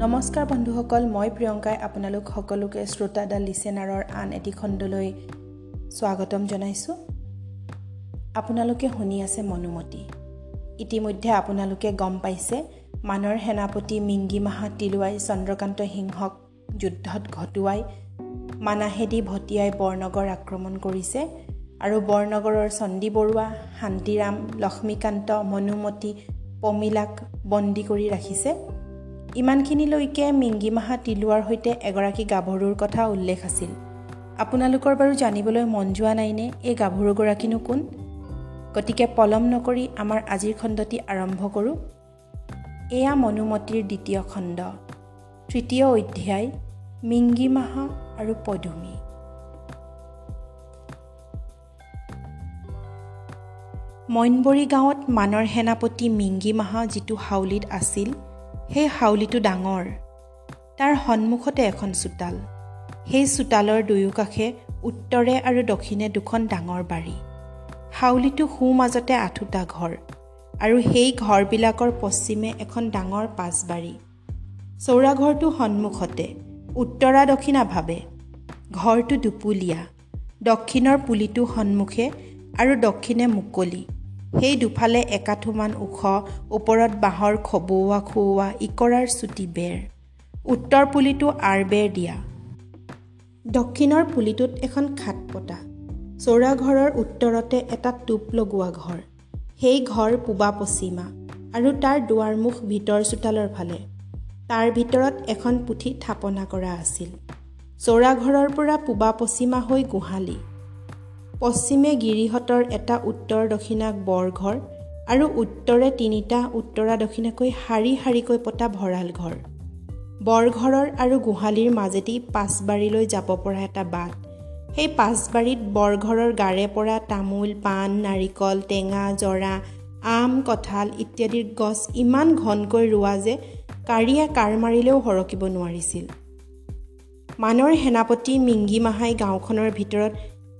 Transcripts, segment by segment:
নমস্কাৰ বন্ধুসকল মই প্ৰিয়ংকাই আপোনালোক সকলোকে শ্ৰোতা দ্য লিচেনাৰৰ আন এটি খণ্ডলৈ স্বাগতম জনাইছোঁ। আপোনালোকে শুনি আছে মনোমতী। ইতিমধ্যে আপোনালোকে গম পাইছে মানৰ সেনাপতি মিংগী মাহা তিলুৱাই চন্দ্ৰকান্ত সিংহক যুদ্ধত ঘটোৱাই মানাহেদি ভটিয়াই বৰনগৰ আক্ৰমণ কৰিছে আৰু বৰনগৰৰ চণ্ডী বৰুৱা শান্তিৰাম লক্ষ্মীকান্ত মনোমতী পমিলাক বন্দী কৰি ৰাখিছে। ইমানখিনিলৈকে মিংগিমাহা তিলোৱাৰ সৈতে এগৰাকী গাভৰুৰ কথা উল্লেখ আছিল। আপোনালোকৰ বাৰু জানিবলৈ মন যোৱা নাইনে এই গাভৰুগৰাকীনো কোন? গতিকে পলম নকৰি আমাৰ আজিৰ খণ্ডটি আৰম্ভ কৰোঁ। এয়া মনুমতীৰ দ্বিতীয় খণ্ড। তৃতীয় অধ্যায় মিংগিমাহা আৰু পদুমী। মইনবৰী গাঁৱত মানৰ সেনাপতি মিংগিমাহা যিটো হাউলিত আছিল সেই হাউলিটো ডাঙৰ। তাৰ সন্মুখতে এখন চোতাল। সেই চোতালৰ দুয়োকাষে উত্তৰে আৰু দক্ষিণে দুখন ডাঙৰ বাৰী। হাউলিটো সোঁ মাজতে আঠোটা ঘৰ আৰু সেই ঘৰবিলাকৰ পশ্চিমে এখন ডাঙৰ পাঁচবাৰী চৌৰাঘৰটো সন্মুখতে উত্তৰা দক্ষিণাভাৱে ঘৰটো দুপুলীয়া। দক্ষিণৰ পুলিটো সন্মুখে আৰু দক্ষিণে মুকলি। সেই দুফালে একাঠোমান ওখ ওপৰত বাঁহৰ খবুওৱা খুওৱা ইকৰাৰ চুটি বেৰ। উত্তৰ পুলিটো আৰ বেৰ দিয়া। দক্ষিণৰ পুলিটোত এখন খাট পতা। চৌৰাঘৰৰ উত্তৰতে এটা টোপ লগোৱা ঘৰ। সেই ঘৰ পূবা পশ্চিমা আৰু তাৰ দুৱাৰমুখ ভিতৰ চোতালৰ ফালে। তাৰ ভিতৰত এখন পুথি থাপনা কৰা আছিল। চৌৰাঘৰৰ পৰা পূবা পশ্চিমা হৈ গোহালি। পশ্চিমে গিৰিহঁতৰ এটা উত্তৰ দক্ষিণাক বৰঘৰ আৰু উত্তৰে তিনিটা উত্তৰা দক্ষিণাকৈ শাৰী শাৰীকৈ পতা ভঁৰাল ঘৰ। বৰঘৰৰ আৰু গোহালিৰ মাজেদি পাঁচবাৰীলৈ যাব পৰা এটা বাট। সেই পাঁচবাৰীত বৰঘৰৰ গাৰে পৰা তামোল পাণ নাৰিকল টেঙা জৰা আম কঁঠাল ইত্যাদিৰ গছ ইমান ঘনকৈ ৰোৱা যে কাৰিয়া কাৰ মাৰিলেও সৰকিব নোৱাৰিছিল। মানৰ সেনাপতি মিংগিমাহাই গাঁওখনৰ ভিতৰত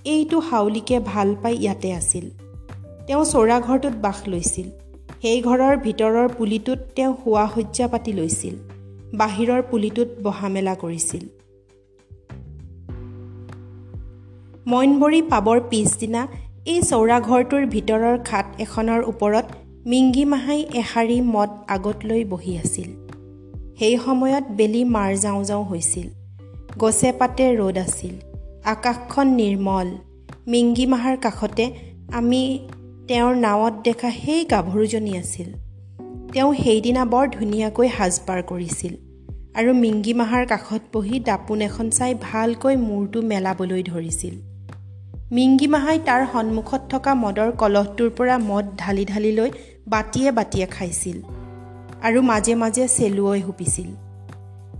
এইটো হাউলিকে ভাল পাই ইয়াতে আছিল। তেওঁ চৌৰাঘৰটোত বাস লৈছিল। সেই ঘৰৰ ভিতৰৰ পুলিটোত তেওঁ শোৱা শয্যা পাতি লৈছিল। বাহিৰৰ পুলিটোত বহা মেলা কৰিছিল। মইনবৰী পাবৰ পিছদিনা এই চৌৰাঘৰটোৰ ভিতৰৰ খাট এখনৰ ওপৰত মিংগিমাহাই এশাৰী মদ আগত লৈ বহি আছিল। সেই সময়ত বেলি মাৰ যাওঁ যাওঁ হৈছিল। গছে পাতে ৰ'দ আছিল। আকাশখন নিৰ্মল। মিংগিমাহাৰ কাষতে আমি তেওঁৰ নাৱত দেখা সেই গাভৰুজনী আছিল। তেওঁ সেইদিনা বৰ ধুনীয়াকৈ সাজপাৰ কৰিছিল আৰু মিংগিমাহাৰ কাষত বহি দাপোন এখন চাই ভালকৈ মূৰটো মেলাবলৈ ধৰিছিল। মিংগিমাহাই তাৰ সন্মুখত থকা মদৰ কলহটোৰ পৰা মদ ঢালি ঢালি লৈ বাতিয়ে বাতিয়ে খাইছিল আৰু মাজে মাজে চেলুৱৈ হুপিছিল।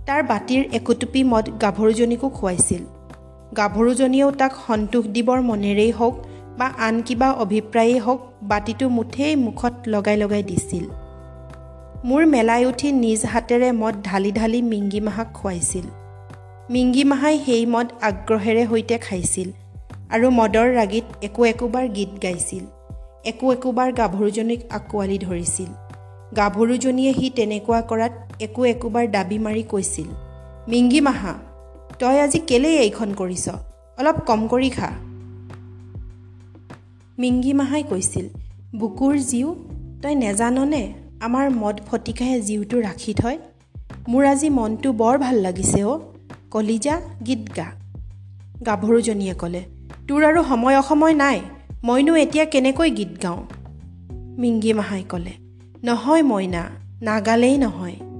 তাৰ বাতিৰ একোটুপি মদ গাভৰুজনীকো খুৱাইছিল। গাভৰুজনীয়েও তাক সন্তোষ দিবৰ মনেৰেই হওক বা আন কিবা অভিপ্ৰায়েই হওক বাতিটো মুঠেই মুখত লগাই লগাই দিছিল। মোৰ মেলাই উঠি নিজ হাতেৰে মদ ঢালি ঢালি মিংগিমাহাক খুৱাইছিল। মিংগিমাহাই সেই মদ আগ্ৰহেৰে সৈতে খাইছিল আৰু মদৰ ৰাগীত একো একোবাৰ গীত গাইছিল। একো একোবাৰ গাভৰুজনীক আঁকোৱালি ধৰিছিল। গাভৰুজনীয়ে সি তেনেকুৱা কৰাত একো একোবাৰ দাবী মাৰি কৈছিল মিংগিমাহা তই আজি কেলেই এইখন কৰিছ? অলপ কম কৰি খা। মিংগিমাহাই কৈছিল বুকুৰ জীউ তই নেজাননে আমাৰ মদ ফটিকাহে জীউটো ৰাখি থয়? মোৰ আজি মনটো বৰ ভাল লাগিছে অ' কলিজা গীত গা। গাভৰুজনীয়ে ক'লে তোৰ আৰু সময় অসময় নাই মইনো এতিয়া কেনেকৈ গীত গাওঁ? মিংগিমাহাই ক'লে নহয় মইনা নাগালেই নহয়।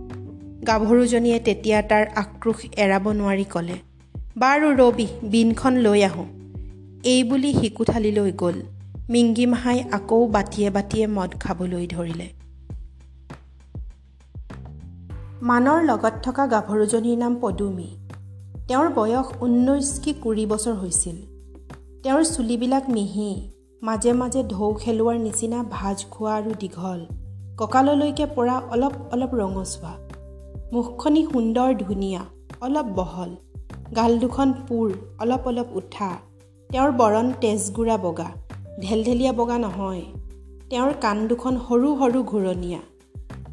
গাভৰুজনীয়ে তেতিয়া তাৰ আক্ৰোশ এৰাব নোৱাৰি ক'লে বাৰু ৰবি বিনখন লৈ আহোঁ। এই বুলি শিকুথালিলৈ গ'ল। মিংগিমাহাই আকৌ বাতিয়ে বাতিয়ে মদ খাবলৈ ধৰিলে। মানৰ লগত থকা গাভৰুজনীৰ নাম পদুমী। তেওঁৰ বয়স ঊনৈছ কি কুৰি বছৰ হৈছিল। তেওঁৰ চুলিবিলাক মিহি মাজে মাজে ঢৌ খেলোৱাৰ নিচিনা ভাজ খোৱা আৰু দীঘল কঁকাললৈকে পৰা অলপ অলপ ৰঙচুৱা। মুখখনি সুন্দৰ ধুনীয়া অলপ বহল। গাল দুখন পোৰ অলপ অলপ উঠা। তেওঁৰ বৰণ তেজগুৰা বগা ঢেলঢেলীয়া বগা নহয়। তেওঁৰ কাণ দুখন সৰু সৰু ঘূৰণীয়া।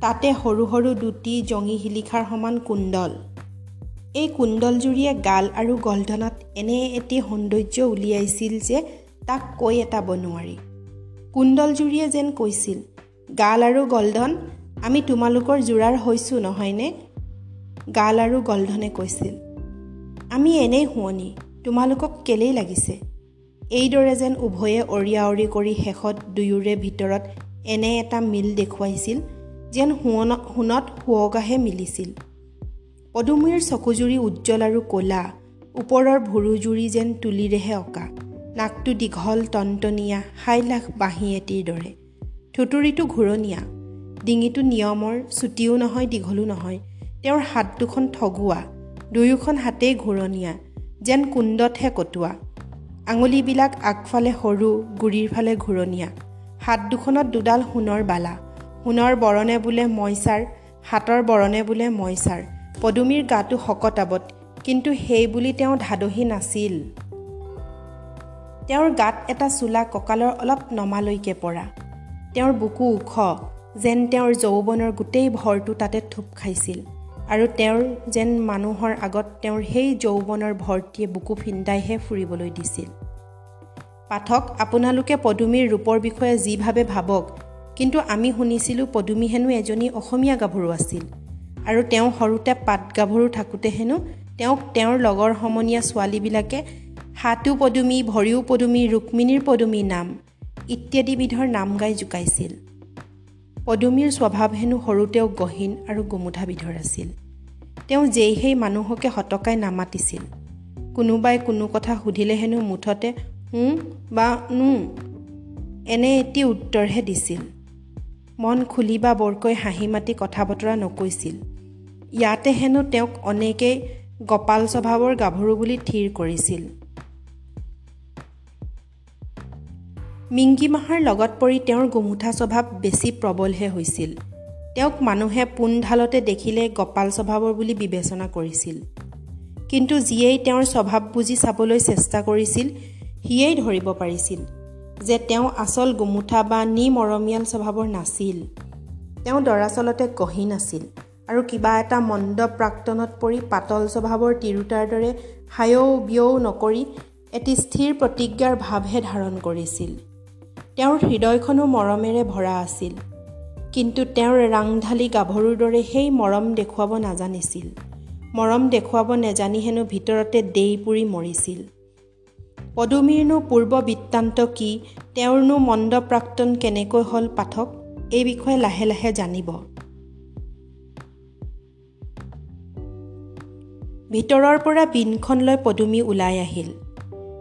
তাতে সৰু সৰু দুটি জঙি শিলিখাৰ সমান কুণ্ডল। এই কুণ্ডলজুৰিয়ে গাল আৰু গলধনত এনে এটি সৌন্দৰ্য উলিয়াইছিল যে তাক কৈ এটাব নোৱাৰি কুণ্ডলজুৰিয়ে যেন কৈছিল গাল আৰু গলধন আমি তোমালোকৰ যোৰাৰ হৈছোঁ নহয়নে? গাল আৰু গলধনে কৈছিল আমি এনেই শুৱনি তোমালোকক কেলেই লাগিছে? এইদৰে যেন উভয়ে অৰিয়া অৰি কৰি শেষত দুয়োৰে ভিতৰত এনে এটা মিল দেখুৱাইছিল যেন সোৱন সোণত শুৱগাহে মিলিছিল। পদুমীৰ চকুজুৰি উজ্জ্বল আৰু ক'লা ওপৰৰ ভুৰুজুৰি যেন তুলিৰেহে অঁকা নাকটো দীঘল টনটনীয়া সাইলাখ বাঁহী এটিৰ দৰে। থুতুৰিটো ঘূৰণীয়া ডিঙিটো নিয়মৰ চুটিও নহয় দীঘলো নহয় তেওঁৰ হাত দুখন ঠগুৱা দুয়োখন হাতেই ঘূৰণীয়া যেন কুণ্ডতহে কটোৱা। আঙুলিবিলাক আগফালে সৰু গুৰিৰ ফালে ঘূৰণীয়া। হাত দুখনত দুডাল সোণৰ বালা। সোণৰ বৰণে বোলে মইচাৰ হাতৰ বৰণে বোলে মইচাৰ পদুমীৰ গাটো শকতাবত কিন্তু সেই বুলি তেওঁ ধাদহী নাছিল। তেওঁৰ গাত এটা চোলা কঁকালৰ অলপ নমালৈকে পৰা। তেওঁৰ বুকু ওখ যেন তেওঁৰ যৌৱনৰ গোটেই ভৰটো তাতে থোপ খাইছিল। আৰু তেওঁৰ যেন মানুহৰ আগত তেওঁৰ সেই যৌৱনৰ ভৰ্তিয়ে বুকু ফিন্দাইহে ফুৰিবলৈ দিছিল। পাঠক আপোনালোকে পদুমীৰ ৰূপৰ বিষয়ে যি ভাবে ভাবক কিন্তু আমি শুনিছিলোঁ পদুমী হেনো এজনী অসমীয়া গাভৰু আছিল আৰু তেওঁ সৰুতে পাত গাভৰু থাকোঁতে হেনো তেওঁক তেওঁৰ লগৰ সমনীয়া ছোৱালীবিলাকে হাতো পদুমী ভৰিও পদুমী ৰুক্মিণীৰ পদুমী নাম ইত্যাদিবিধৰ নাম গাই জোকাইছিল। পদুমীৰ স্বভাৱ হেনো সৰুতেও গহীন আৰু গোমোঠাবিধৰ আছিল। তেওঁ যেই সেই মানুহকে হতকাই নামাতিছিল। কোনোবাই কোনো কথা সুধিলে হেনো মুঠতে ওঁ বা নো এনে এটি উত্তৰহে দিছিল। মন খুলি বা বৰকৈ হাঁহি মাতি কথা বতৰা নকৈছিল। ইয়াতে হেনো তেওঁক অনেকেই গপাল স্বভাৱৰ গাভৰু বুলি থিৰ কৰিছিল। মিংগী মাহাৰ লগত পৰি তেওঁৰ গোমোঠা স্বভাৱ বেছি প্ৰবলহে হৈছিল। তেওঁক মানুহে পোন ঢালতে দেখিলে গপাল স্বভাৱৰ বুলি বিবেচনা কৰিছিল। কিন্তু যিয়েই তেওঁৰ স্বভাৱ বুজি চাবলৈ চেষ্টা কৰিছিল সিয়েই ধৰিব পাৰিছিল যে তেওঁ আচল গোমোঠা বা নি মৰমীয়াল স্বভাৱৰ নাছিল। তেওঁ দৰাচলতে গহীন আছিল আৰু কিবা এটা মন্দ প্ৰাক্তনত পৰি পাতল স্বভাৱৰ তিৰোতাৰ দৰে হায়ৌ বিয়ৌ নকৰি এটি স্থিৰ প্ৰতিজ্ঞাৰ ভাৱহে ধাৰণ কৰিছিল। তেওঁৰ হৃদয়খনো মৰমেৰে ভৰা আছিল। কিন্তু তেওঁৰ ৰাংঢালি গাভৰুৰ দৰে সেই মৰম দেখুৱাব নাজানিছিল। মৰম দেখুৱাব নেজানি হেনো ভিতৰতে দেই পুৰি মৰিছিল। পদুমীৰনো পূৰ্ব বৃত্তান্ত কি তেওঁৰনো মন্দ প্ৰাক্তন কেনেকৈ হ'ল পাঠক এই বিষয়ে লাহে লাহে জানিব। ভিতৰৰ পৰা বিনখন লৈ পদুমী ওলাই আহিল।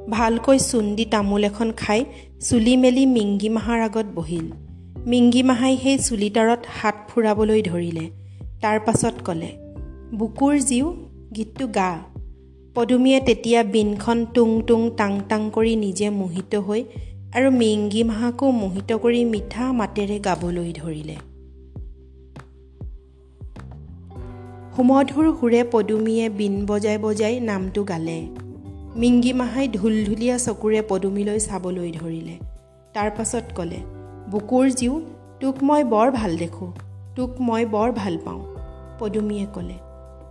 ভালকৈ চুন্দি তামোল এখন খাই চুলি মেলি মিংগী মাহাৰ আগত বহিল। মিংগী মাহাই সেই চুলিতাৰত হাত ফুৰাবলৈ ধৰিলে। তাৰ পাছত ক'লে বুকুৰ জীও গীতটো গা। পদুমীয়ে তেতিয়া বিনখন টুং টুং টাং টাং কৰি নিজে মোহিত হৈ আৰু মিংগী মাহাকো মোহিত কৰি মিঠা মাতেৰে গাবলৈ ধৰিলে। সুমধুৰ সুৰে পদুমীয়ে বিন বজাই বজাই নামটো গালে। মিংগী মাহাই ঢুলঢুলীয়া চকুৰে পদুমীলৈ চাবলৈ ধৰিলে। তাৰ পাছত ক'লে বুকুৰ জীও তোক মই বৰ ভাল দেখোঁ তোক মই বৰ ভাল পাওঁ। পদুমীয়ে ক'লে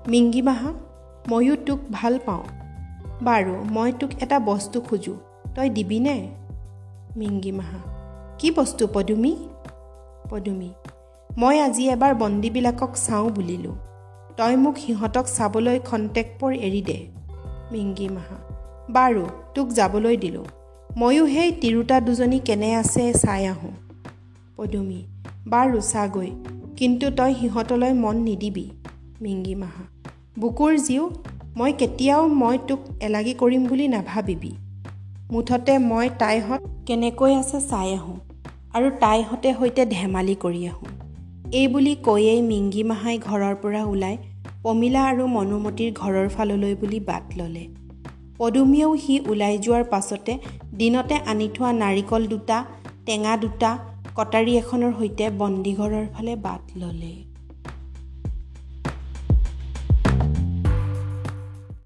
মিংগী মাহা ময়ো তোক ভাল পাওঁ। বাৰু মই তোক এটা বস্তু খোজোঁ তই দিবিনে মিংগী মাহা কি বস্তু পদুমী? পদুমী মই আজি এবাৰ বন্দীবিলাকক চাওঁ বুলিলোঁ। তই মোক সিহঁতক চাবলৈ খন্তেক পৰ এৰি দে। মিংগী মাহা বাৰু তোক যাবলৈ দিলোঁ। ময়ো সেই তিৰোতা দুজনী কেনে আছে চাই আহোঁ। পদুমী বাৰু চাগৈ কিন্তু তই সিহঁতলৈ মন নিদিবি মিংগী মাহা। বুকুৰ জীও মই কেতিয়াও মই তোক এলাগী কৰিম বুলি নাভাবিবি। মুঠতে মই তাইহঁত কেনেকৈ আছে চাই আহোঁ আৰু তাইহঁতে সৈতে ধেমালি কৰি আহোঁ। এই বুলি কৈয়েই মিংগী মাহাই ঘৰৰ পৰা ওলাই পমিলা আৰু মনুমতীৰ ঘৰৰ ফাললৈ বুলি বাট ল'লে। পদুমীয়েও সি ওলাই যোৱাৰ পাছতে দিনতে আনি থোৱা নাৰিকল দুটা টেঙা দুটা কটাৰী এখনৰ সৈতে বন্দীঘৰৰ ফালে বাট ল'লে।